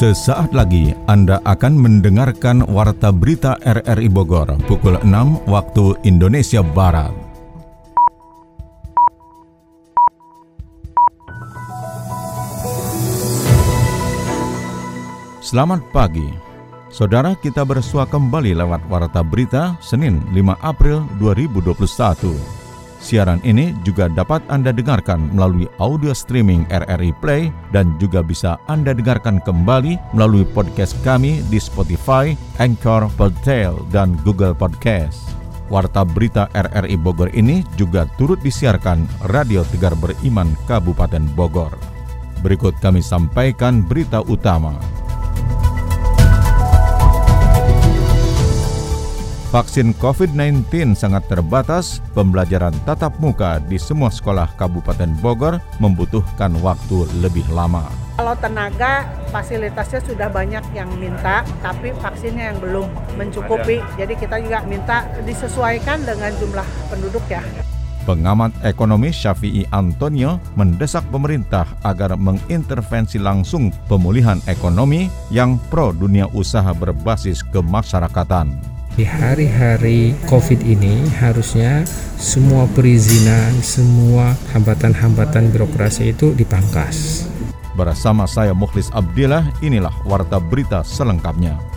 Sesaat lagi Anda akan mendengarkan Warta Berita RRI Bogor pukul 6 waktu Indonesia Barat. Selamat pagi. Saudara kita bersua kembali lewat Warta Berita Senin 5 April 2021. Siaran ini juga dapat Anda dengarkan melalui audio streaming RRI Play dan juga bisa Anda dengarkan kembali melalui podcast kami di Spotify, Anchor, Podtail, dan Google Podcast. Warta berita RRI Bogor ini juga turut disiarkan Radio Tegar Beriman Kabupaten Bogor. Berikut kami sampaikan berita utama. Vaksin COVID-19 sangat terbatas, pembelajaran tatap muka di semua sekolah Kabupaten Bogor membutuhkan waktu lebih lama. Kalau tenaga, fasilitasnya sudah banyak yang minta, tapi vaksinnya yang belum mencukupi. Jadi kita juga minta disesuaikan dengan jumlah penduduk ya. Pengamat ekonomi Syafi'i Antonio mendesak pemerintah agar mengintervensi langsung pemulihan ekonomi yang pro dunia usaha berbasis kemasyarakatan. Di hari-hari COVID ini harusnya semua perizinan, semua hambatan-hambatan birokrasi itu dipangkas. Bersama saya Mukhlis Abdillah, inilah Warta Berita selengkapnya.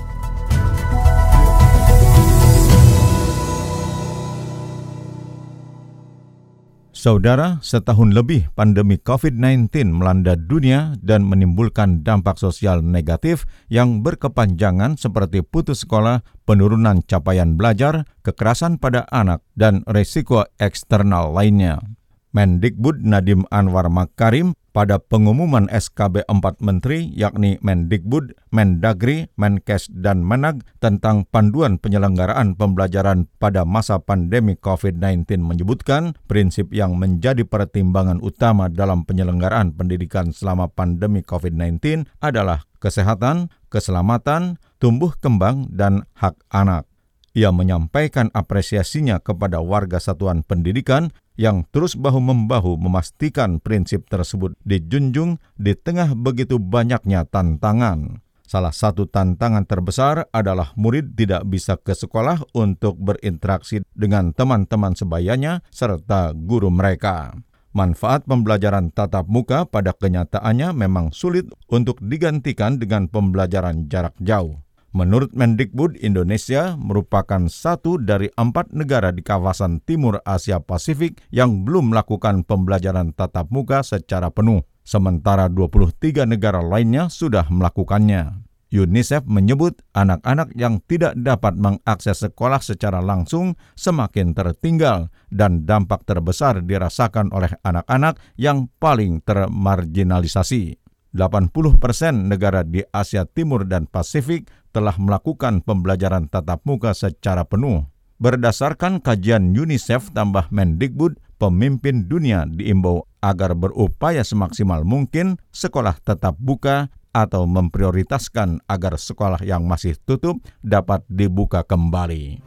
Saudara, setahun lebih pandemi COVID-19 melanda dunia dan menimbulkan dampak sosial negatif yang berkepanjangan seperti putus sekolah, penurunan capaian belajar, kekerasan pada anak, dan risiko eksternal lainnya. Mendikbud Nadim Anwar Makarim pada pengumuman SKB 4 Menteri yakni Mendikbud, Mendagri, Menkes, dan Menag tentang panduan penyelenggaraan pembelajaran pada masa pandemi COVID-19 menyebutkan prinsip yang menjadi pertimbangan utama dalam penyelenggaraan pendidikan selama pandemi COVID-19 adalah kesehatan, keselamatan, tumbuh kembang, dan hak anak. Ia menyampaikan apresiasinya kepada warga satuan pendidikan yang terus bahu-membahu memastikan prinsip tersebut dijunjung di tengah begitu banyaknya tantangan. Salah satu tantangan terbesar adalah murid tidak bisa ke sekolah untuk berinteraksi dengan teman-teman sebayanya serta guru mereka. Manfaat pembelajaran tatap muka pada kenyataannya memang sulit untuk digantikan dengan pembelajaran jarak jauh. Menurut Mendikbud, Indonesia merupakan satu dari empat negara di kawasan Timur Asia Pasifik yang belum melakukan pembelajaran tatap muka secara penuh, sementara 23 negara lainnya sudah melakukannya. UNICEF menyebut anak-anak yang tidak dapat mengakses sekolah secara langsung semakin tertinggal dan dampak terbesar dirasakan oleh anak-anak yang paling termarginalisasi. 80 persen negara di Asia Timur dan Pasifik telah melakukan pembelajaran tatap muka secara penuh. Berdasarkan kajian UNICEF tambah Mendikbud, pemimpin dunia diimbau agar berupaya semaksimal mungkin sekolah tetap buka atau memprioritaskan agar sekolah yang masih tutup dapat dibuka kembali.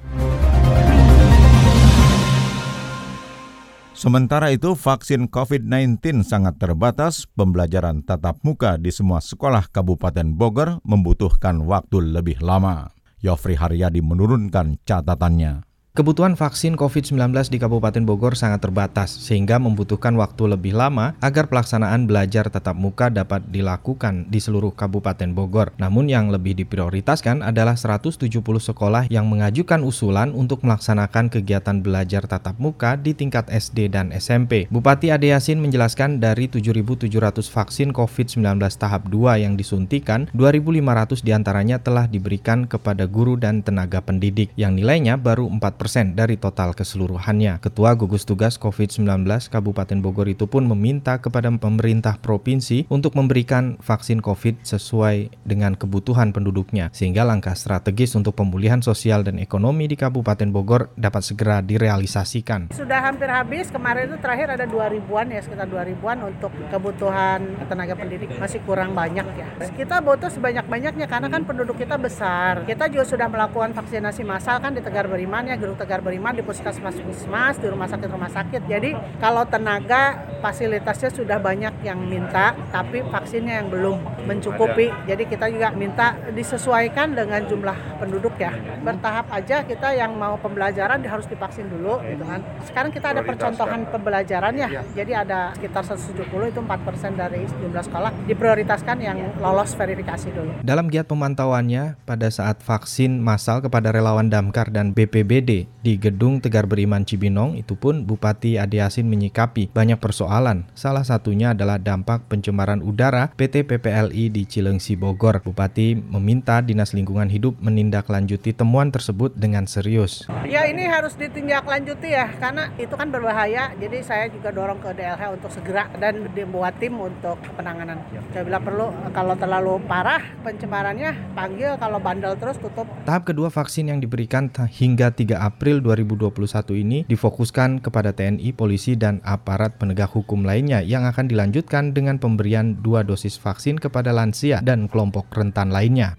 Sementara itu, vaksin COVID-19 sangat terbatas. Pembelajaran tatap muka di semua sekolah Kabupaten Bogor membutuhkan waktu lebih lama. Yofri Haryadi menurunkan catatannya. Kebutuhan vaksin COVID-19 di Kabupaten Bogor sangat terbatas, sehingga membutuhkan waktu lebih lama agar pelaksanaan belajar tatap muka dapat dilakukan di seluruh Kabupaten Bogor. Namun yang lebih diprioritaskan adalah 170 sekolah yang mengajukan usulan untuk melaksanakan kegiatan belajar tatap muka di tingkat SD dan SMP. Bupati Ade Yasin menjelaskan dari 7.700 vaksin COVID-19 tahap 2 yang disuntikan, 2.500 di antaranya telah diberikan kepada guru dan tenaga pendidik, yang nilainya baru 4 persen dari total keseluruhannya. Ketua Gugus Tugas COVID-19 Kabupaten Bogor itu pun meminta kepada pemerintah provinsi untuk memberikan vaksin COVID sesuai dengan kebutuhan penduduknya, sehingga langkah strategis untuk pemulihan sosial dan ekonomi di Kabupaten Bogor dapat segera direalisasikan. Sudah hampir habis, kemarin itu terakhir ada 2 ribuan ya, sekitar 2 ribuan untuk kebutuhan tenaga pendidik, masih kurang banyak ya. Kita butuh sebanyak-banyaknya karena kan penduduk kita besar. Kita juga sudah melakukan vaksinasi massal kan di Tegar Beriman ya, Tegar Beriman, di puskesmas-puskesmas, di rumah sakit-rumah sakit. Jadi kalau tenaga fasilitasnya sudah banyak yang minta, tapi vaksinnya yang belum mencukupi. Jadi kita juga minta disesuaikan dengan jumlah penduduk ya. Bertahap aja kita yang mau pembelajaran harus divaksin dulu gitu kan. Sekarang kita ada percontohan pembelajaran ya. Jadi ada sekitar 170 itu 4% dari jumlah sekolah diprioritaskan yang lolos verifikasi dulu. Dalam giat pemantauannya pada saat vaksin massal kepada relawan Damkar dan BPBD di Gedung Tegar Beriman Cibinong itu pun Bupati Ade Yasin menyikapi banyak persoalan. Salah satunya adalah dampak pencemaran udara PT PPLI di Cilengsi Bogor. Bupati meminta Dinas Lingkungan Hidup menindaklanjuti temuan tersebut dengan serius. Ya ini harus ditindaklanjuti ya karena itu kan berbahaya. Jadi saya juga dorong ke DLH untuk segera dan dibuat tim untuk penanganan. Saya bilang perlu kalau terlalu parah pencemarannya panggil kalau bandel terus tutup. Tahap kedua vaksin yang diberikan hingga 3 April 2021 ini difokuskan kepada TNI, polisi, dan aparat penegak hukum lainnya yang akan dilanjutkan dengan pemberian dua dosis vaksin kepada lansia dan kelompok rentan lainnya.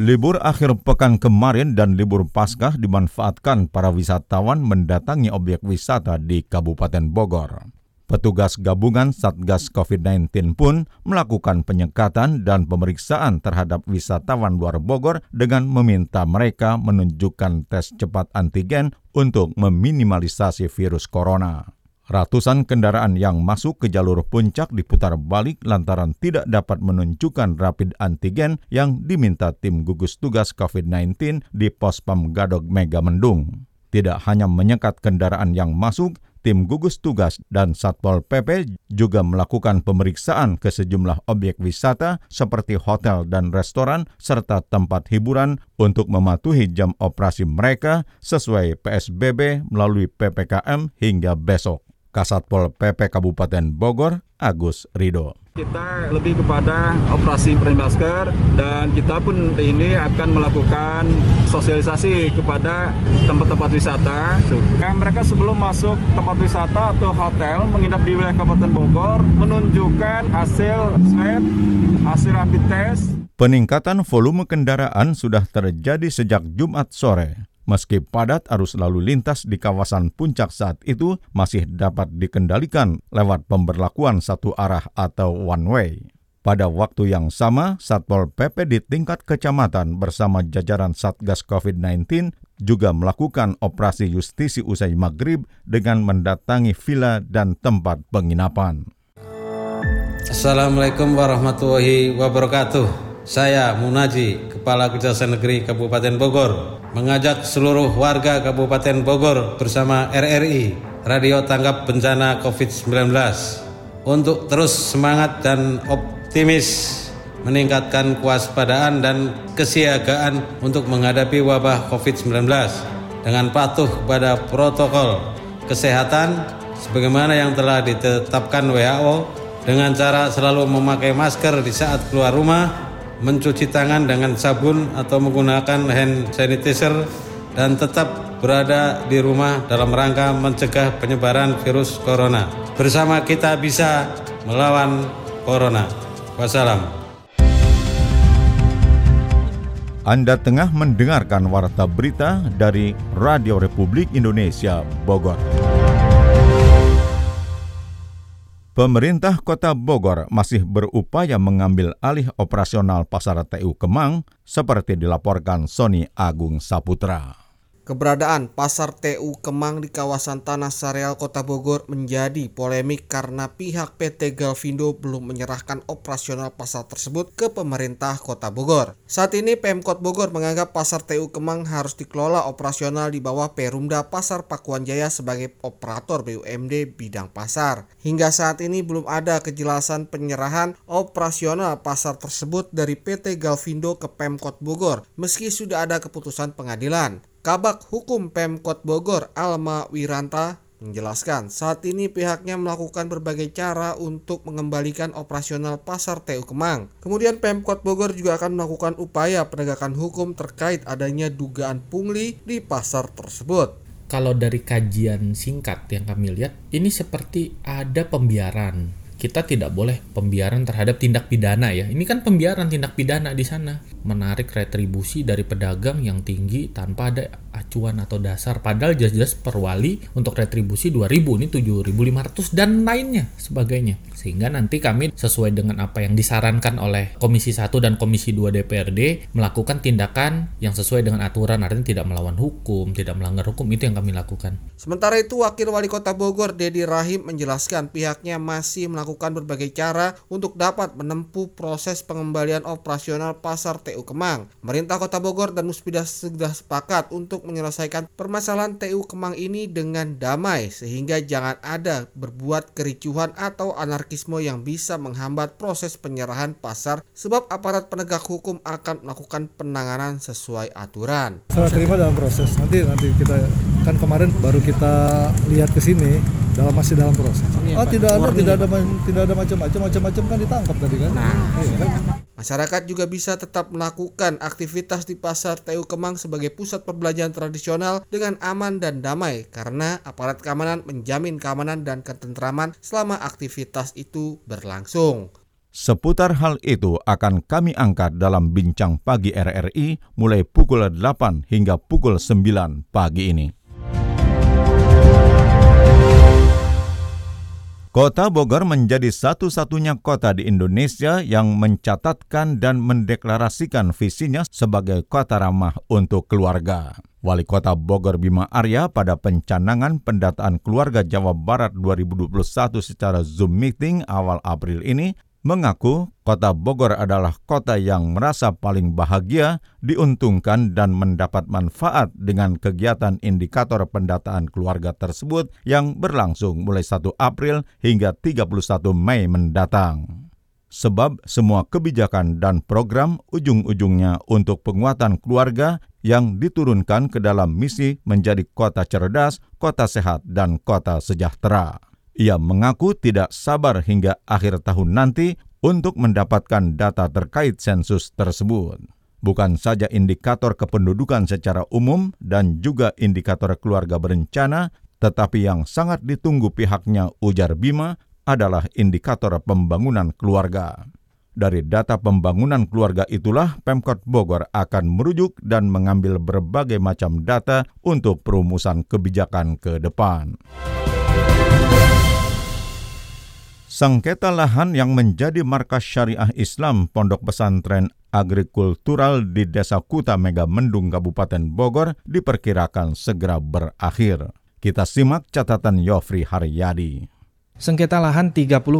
Libur akhir pekan kemarin dan libur Paskah dimanfaatkan para wisatawan mendatangi objek wisata di Kabupaten Bogor. Petugas gabungan Satgas COVID-19 pun melakukan penyekatan dan pemeriksaan terhadap wisatawan luar Bogor dengan meminta mereka menunjukkan tes cepat antigen untuk meminimalisasi virus corona. Ratusan kendaraan yang masuk ke jalur puncak diputar balik lantaran tidak dapat menunjukkan rapid antigen yang diminta tim gugus tugas COVID-19 di pos Pam Gadog Mega Mendung. Tidak hanya menyekat kendaraan yang masuk, tim gugus tugas dan Satpol PP juga melakukan pemeriksaan ke sejumlah objek wisata seperti hotel dan restoran serta tempat hiburan untuk mematuhi jam operasi mereka sesuai PSBB melalui PPKM hingga besok. Kasatpol PP Kabupaten Bogor, Agus Rido. Kita lebih kepada operasi masker dan kita pun ini akan melakukan sosialisasi kepada tempat-tempat wisata. Yang mereka sebelum masuk tempat wisata atau hotel menginap di wilayah Kabupaten Bogor menunjukkan hasil swab, hasil rapid test. Peningkatan volume kendaraan sudah terjadi sejak Jumat sore. Meski padat arus lalu lintas di kawasan puncak saat itu masih dapat dikendalikan lewat pemberlakuan satu arah atau one way. Pada waktu yang sama, Satpol PP di tingkat kecamatan bersama jajaran Satgas COVID-19 juga melakukan operasi justisi usai maghrib dengan mendatangi villa dan tempat penginapan. Assalamualaikum warahmatullahi wabarakatuh. Saya Munaji, Kepala Kejaksaan Negeri Kabupaten Bogor, mengajak seluruh warga Kabupaten Bogor bersama RRI Radio Tanggap Bencana COVID-19 untuk terus semangat dan optimis meningkatkan kewaspadaan dan kesiagaan untuk menghadapi wabah COVID-19 dengan patuh kepada protokol kesehatan sebagaimana yang telah ditetapkan WHO dengan cara selalu memakai masker di saat keluar rumah mencuci tangan dengan sabun atau menggunakan hand sanitizer dan tetap berada di rumah dalam rangka mencegah penyebaran virus corona. Bersama kita bisa melawan corona. Wassalam. Anda tengah mendengarkan warta berita dari Radio Republik Indonesia Bogor. Pemerintah Kota Bogor masih berupaya mengambil alih operasional Pasar TU Kemang seperti dilaporkan Sony Agung Saputra. Keberadaan Pasar TU Kemang di kawasan Tanah Sareal Kota Bogor menjadi polemik karena pihak PT Galvindo belum menyerahkan operasional pasar tersebut ke pemerintah Kota Bogor. Saat ini Pemkot Bogor menganggap Pasar TU Kemang harus dikelola operasional di bawah Perumda Pasar Pakuan Jaya sebagai operator BUMD bidang pasar. Hingga saat ini belum ada kejelasan penyerahan operasional pasar tersebut dari PT Galvindo ke Pemkot Bogor meski sudah ada keputusan pengadilan. Kabak Hukum Pemkot Bogor Alma Wiranta menjelaskan saat ini pihaknya melakukan berbagai cara untuk mengembalikan operasional pasar TU Kemang. Kemudian Pemkot Bogor juga akan melakukan upaya penegakan hukum terkait adanya dugaan pungli di pasar tersebut. Kalau dari kajian singkat yang kami lihat, ini seperti ada pembiaran kita tidak boleh pembiaran terhadap tindak pidana ya. Ini kan pembiaran tindak pidana di sana. Menarik retribusi dari pedagang yang tinggi tanpa ada acuan atau dasar. Padahal jelas-jelas perwali untuk retribusi 2000 ini 7500 dan lainnya sebagainya. Sehingga nanti kami sesuai dengan apa yang disarankan oleh Komisi 1 dan Komisi 2 DPRD melakukan tindakan yang sesuai dengan aturan artinya tidak melawan hukum, tidak melanggar hukum itu yang kami lakukan. Sementara itu Wakil Wali Kota Bogor Dedi Rahim menjelaskan pihaknya masih melakukan berbagai cara untuk dapat menempuh proses pengembalian operasional pasar TU Kemang. Pemerintah Kota Bogor dan Muspida sudah sepakat untuk menyelesaikan permasalahan TU Kemang ini dengan damai sehingga jangan ada berbuat kericuhan atau anarkisme yang bisa menghambat proses penyerahan pasar sebab aparat penegak hukum akan melakukan penanganan sesuai aturan. Saya terima dalam proses. Nanti nanti kita kan kemarin baru kita lihat ke sini dalam masih dalam proses. Oh tidak ada tidak ada tidak ada macam-macam macam-macam kan ditangkap tadi kan. Nah. Iya, kan? Masyarakat juga bisa tetap melakukan aktivitas di Pasar TU Kemang sebagai pusat perbelanjaan tradisional dengan aman dan damai karena aparat keamanan menjamin keamanan dan ketentraman selama aktivitas itu berlangsung. Seputar hal itu akan kami angkat dalam Bincang Pagi RRI mulai pukul 8 hingga pukul 9 pagi ini. Kota Bogor menjadi satu-satunya kota di Indonesia yang mencatatkan dan mendeklarasikan visinya sebagai kota ramah untuk keluarga. Wali Kota Bogor Bima Arya pada pencanangan pendataan keluarga Jawa Barat 2021 secara Zoom meeting awal April ini mengaku kota Bogor adalah kota yang merasa paling bahagia, diuntungkan dan mendapat manfaat dengan kegiatan indikator pendataan keluarga tersebut yang berlangsung mulai 1 April hingga 31 Mei mendatang. Sebab semua kebijakan dan program ujung-ujungnya untuk penguatan keluarga yang diturunkan ke dalam misi menjadi kota cerdas, kota sehat, dan kota sejahtera. Ia mengaku tidak sabar hingga akhir tahun nanti untuk mendapatkan data terkait sensus tersebut. Bukan saja indikator kependudukan secara umum dan juga indikator keluarga berencana, tetapi yang sangat ditunggu pihaknya ujar Bima adalah indikator pembangunan keluarga. Dari data pembangunan keluarga itulah Pemkot Bogor akan merujuk dan mengambil berbagai macam data untuk perumusan kebijakan ke depan. Sengketa lahan yang menjadi markas syariah Islam Pondok Pesantren Agrikultural di Desa Kuta Mega Mendung Kabupaten Bogor diperkirakan segera berakhir. Kita simak catatan Yofri Haryadi. Sengketa lahan 30,91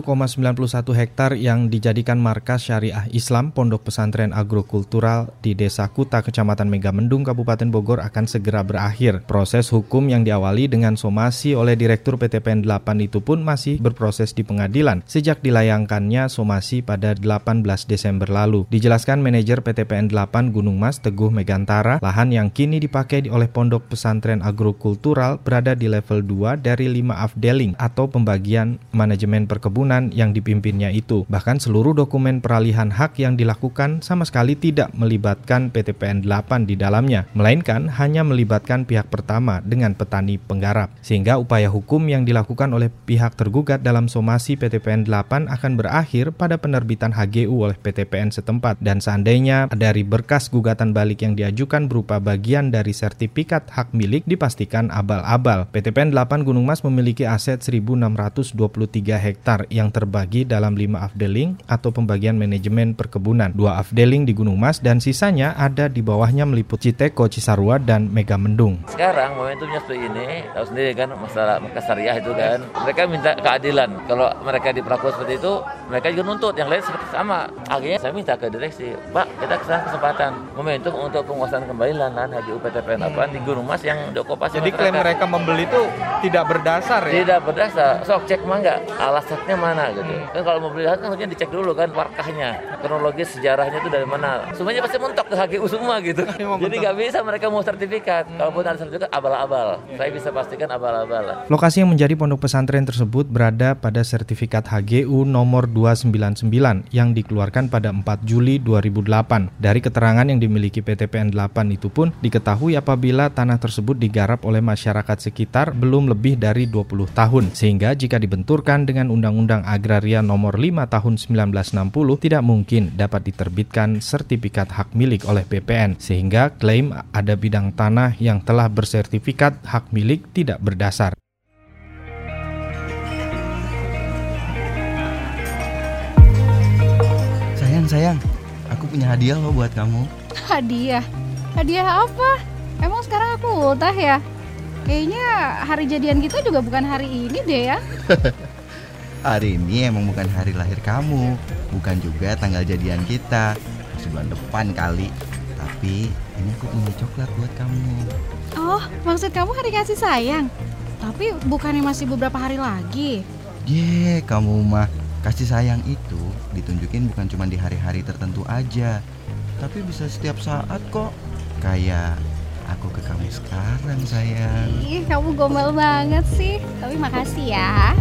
hektar yang dijadikan markas syariah Islam Pondok Pesantren Agrokultural di Desa Kuta, Kecamatan Megamendung, Kabupaten Bogor akan segera berakhir. Proses hukum yang diawali dengan somasi oleh Direktur PTPN 8 itu pun masih berproses di pengadilan sejak dilayangkannya somasi pada 18 Desember lalu. Dijelaskan manajer PTPN 8 Gunung Mas Teguh Megantara, lahan yang kini dipakai oleh Pondok Pesantren Agrokultural berada di level 2 dari 5 afdeling atau pembagian manajemen perkebunan yang dipimpinnya itu. Bahkan seluruh dokumen peralihan hak yang dilakukan sama sekali tidak melibatkan PTPN 8 di dalamnya, melainkan hanya melibatkan pihak pertama dengan petani penggarap. Sehingga upaya hukum yang dilakukan oleh pihak tergugat dalam somasi PTPN 8 akan berakhir pada penerbitan HGU oleh PTPN setempat dan seandainya dari berkas gugatan balik yang diajukan berupa bagian dari sertifikat hak milik dipastikan abal-abal. PTPN 8 Gunung Mas memiliki aset 1600 23 hektar yang terbagi dalam 5 afdeling atau pembagian manajemen perkebunan. Dua afdeling di Gunung Mas dan sisanya ada di bawahnya meliputi Citeko, Cisarua, dan Megamendung. Sekarang momentumnya seperti ini, tahu sendiri kan masalah Makassariah itu kan. Mereka minta keadilan. Kalau mereka diperlakukan seperti itu, mereka juga nuntut yang lain seperti sama. Akhirnya saya minta ke direksi, Pak, kita ke sana kesempatan momentum untuk penguasaan kembali lahan haji UPTPN apa di Gunung Mas yang diokupasi Jadi klaim mereka membeli itu tidak berdasar ya? Tidak berdasar. Sok cek mah nggak alasannya mana gitu hmm. kan kalau mau beli lahan kan harusnya dicek dulu kan warkahnya kronologis sejarahnya itu dari mana semuanya pasti mentok ke HGU semua gitu jadi nggak bisa mereka mau sertifikat hmm. kalaupun ada sertifikat abal-abal ya. saya bisa pastikan abal-abal lokasi yang menjadi pondok pesantren tersebut berada pada sertifikat HGU nomor 299 yang dikeluarkan pada 4 Juli 2008. Dari keterangan yang dimiliki PTPN 8 itu pun diketahui apabila tanah tersebut digarap oleh masyarakat sekitar belum lebih dari 20 tahun. Sehingga jika dibenturkan dengan Undang-Undang Agraria Nomor 5 Tahun 1960 tidak mungkin dapat diterbitkan sertifikat hak milik oleh PPN sehingga klaim ada bidang tanah yang telah bersertifikat hak milik tidak berdasar. Sayang, sayang, aku punya hadiah loh buat kamu. Hadiah? Hadiah apa? Emang sekarang aku ultah ya? Kayaknya hari jadian kita juga bukan hari ini deh ya. hari ini emang bukan hari lahir kamu, bukan juga tanggal jadian kita. Masih bulan depan kali. Tapi ini aku punya coklat buat kamu. Oh, maksud kamu hari kasih sayang? Tapi bukannya masih beberapa hari lagi? Ye, kamu mah kasih sayang itu ditunjukin bukan cuma di hari-hari tertentu aja, tapi bisa setiap saat kok. Kayak aku ke kamu sekarang sayang. Ih, kamu gombal banget sih. Tapi makasih ya.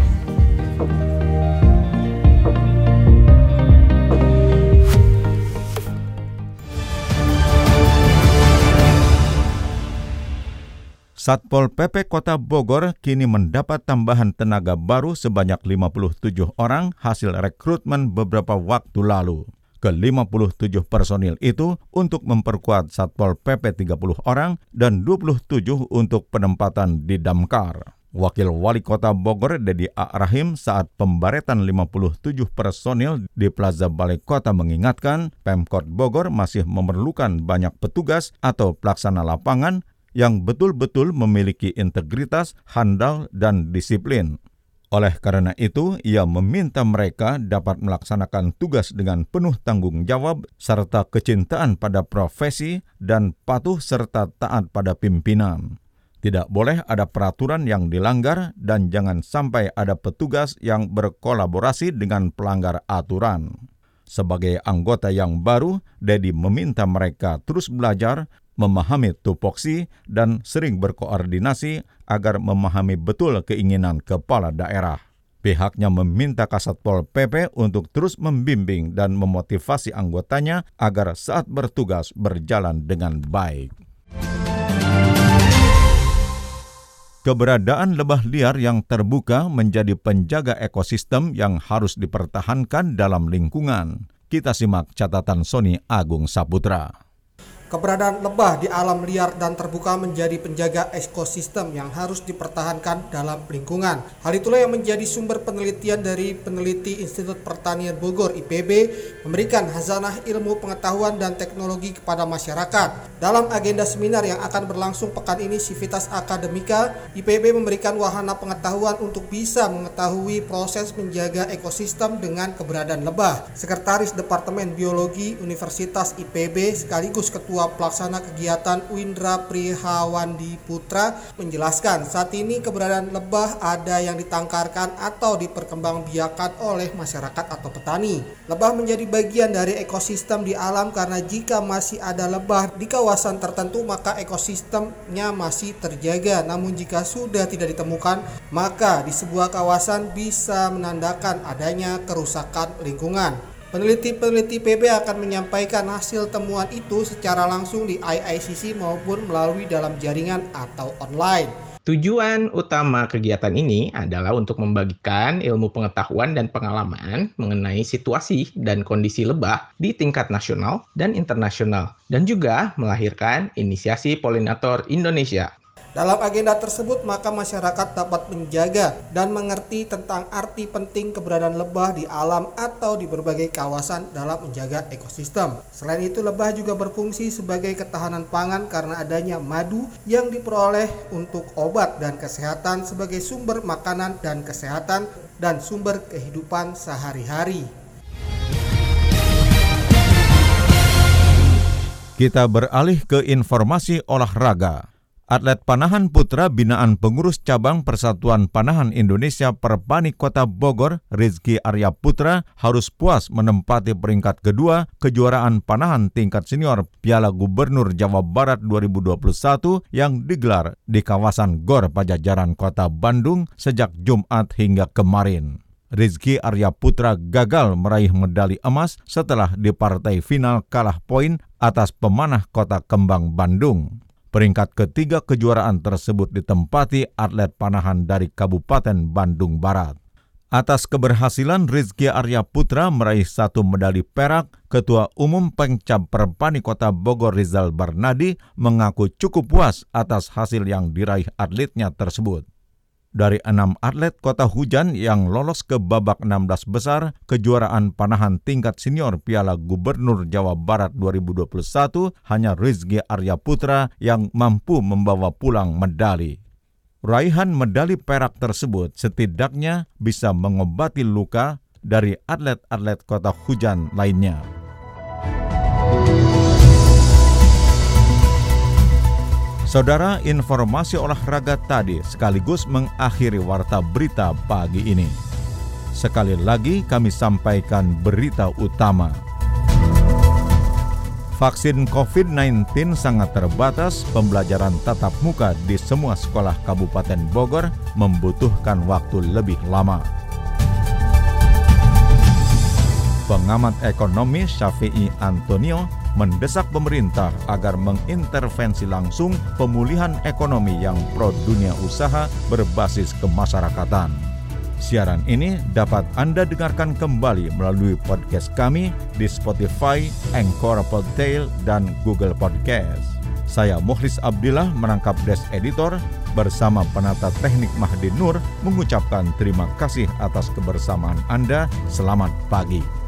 Satpol PP Kota Bogor kini mendapat tambahan tenaga baru sebanyak 57 orang hasil rekrutmen beberapa waktu lalu. Ke-57 personil itu untuk memperkuat Satpol PP 30 orang dan 27 untuk penempatan di Damkar. Wakil Wali Kota Bogor Dedi A. Rahim saat pembaretan 57 personil di Plaza Balai Kota mengingatkan Pemkot Bogor masih memerlukan banyak petugas atau pelaksana lapangan yang betul-betul memiliki integritas, handal, dan disiplin. Oleh karena itu, ia meminta mereka dapat melaksanakan tugas dengan penuh tanggung jawab serta kecintaan pada profesi dan patuh serta taat pada pimpinan. Tidak boleh ada peraturan yang dilanggar dan jangan sampai ada petugas yang berkolaborasi dengan pelanggar aturan. Sebagai anggota yang baru, Dedi meminta mereka terus belajar memahami tupoksi, dan sering berkoordinasi agar memahami betul keinginan kepala daerah. Pihaknya meminta Kasatpol PP untuk terus membimbing dan memotivasi anggotanya agar saat bertugas berjalan dengan baik. Keberadaan lebah liar yang terbuka menjadi penjaga ekosistem yang harus dipertahankan dalam lingkungan. Kita simak catatan Sony Agung Saputra. Keberadaan lebah di alam liar dan terbuka menjadi penjaga ekosistem yang harus dipertahankan dalam lingkungan. Hal itulah yang menjadi sumber penelitian dari peneliti Institut Pertanian Bogor IPB memberikan hazanah ilmu pengetahuan dan teknologi kepada masyarakat. Dalam agenda seminar yang akan berlangsung pekan ini Sivitas Akademika, IPB memberikan wahana pengetahuan untuk bisa mengetahui proses menjaga ekosistem dengan keberadaan lebah. Sekretaris Departemen Biologi Universitas IPB sekaligus Ketua Ketua Pelaksana Kegiatan Windra Prihawandi Putra menjelaskan saat ini keberadaan lebah ada yang ditangkarkan atau diperkembangbiakan oleh masyarakat atau petani. Lebah menjadi bagian dari ekosistem di alam karena jika masih ada lebah di kawasan tertentu maka ekosistemnya masih terjaga. Namun jika sudah tidak ditemukan maka di sebuah kawasan bisa menandakan adanya kerusakan lingkungan. Peneliti-peneliti PB akan menyampaikan hasil temuan itu secara langsung di IICC maupun melalui dalam jaringan atau online. Tujuan utama kegiatan ini adalah untuk membagikan ilmu pengetahuan dan pengalaman mengenai situasi dan kondisi lebah di tingkat nasional dan internasional, dan juga melahirkan inisiasi polinator Indonesia dalam agenda tersebut, maka masyarakat dapat menjaga dan mengerti tentang arti penting keberadaan lebah di alam atau di berbagai kawasan dalam menjaga ekosistem. Selain itu, lebah juga berfungsi sebagai ketahanan pangan karena adanya madu yang diperoleh untuk obat dan kesehatan sebagai sumber makanan dan kesehatan dan sumber kehidupan sehari-hari. Kita beralih ke informasi olahraga. Atlet panahan putra binaan pengurus cabang Persatuan Panahan Indonesia Perpani Kota Bogor, Rizky Arya Putra, harus puas menempati peringkat kedua kejuaraan panahan tingkat senior Piala Gubernur Jawa Barat 2021 yang digelar di kawasan Gor Pajajaran Kota Bandung sejak Jumat hingga kemarin. Rizky Arya Putra gagal meraih medali emas setelah di partai final kalah poin atas pemanah kota Kembang Bandung. Peringkat ketiga kejuaraan tersebut ditempati atlet panahan dari Kabupaten Bandung Barat. Atas keberhasilan Rizky Arya Putra meraih satu medali perak, Ketua Umum Pengcap Perpani Kota Bogor Rizal Barnadi mengaku cukup puas atas hasil yang diraih atletnya tersebut. Dari enam atlet kota hujan yang lolos ke babak 16 besar kejuaraan panahan tingkat senior Piala Gubernur Jawa Barat 2021, hanya Rizky Arya Putra yang mampu membawa pulang medali. Raihan medali perak tersebut setidaknya bisa mengobati luka dari atlet-atlet kota hujan lainnya. Saudara, informasi olahraga tadi sekaligus mengakhiri warta berita pagi ini. Sekali lagi kami sampaikan berita utama. Vaksin COVID-19 sangat terbatas, pembelajaran tatap muka di semua sekolah Kabupaten Bogor membutuhkan waktu lebih lama. Pengamat ekonomi Syafi'i Antonio mendesak pemerintah agar mengintervensi langsung pemulihan ekonomi yang pro dunia usaha berbasis kemasyarakatan. Siaran ini dapat Anda dengarkan kembali melalui podcast kami di Spotify, Anchor Podtail, dan Google Podcast. Saya Mukhlis Abdillah menangkap Desk Editor bersama penata teknik Mahdi Nur mengucapkan terima kasih atas kebersamaan Anda. Selamat pagi.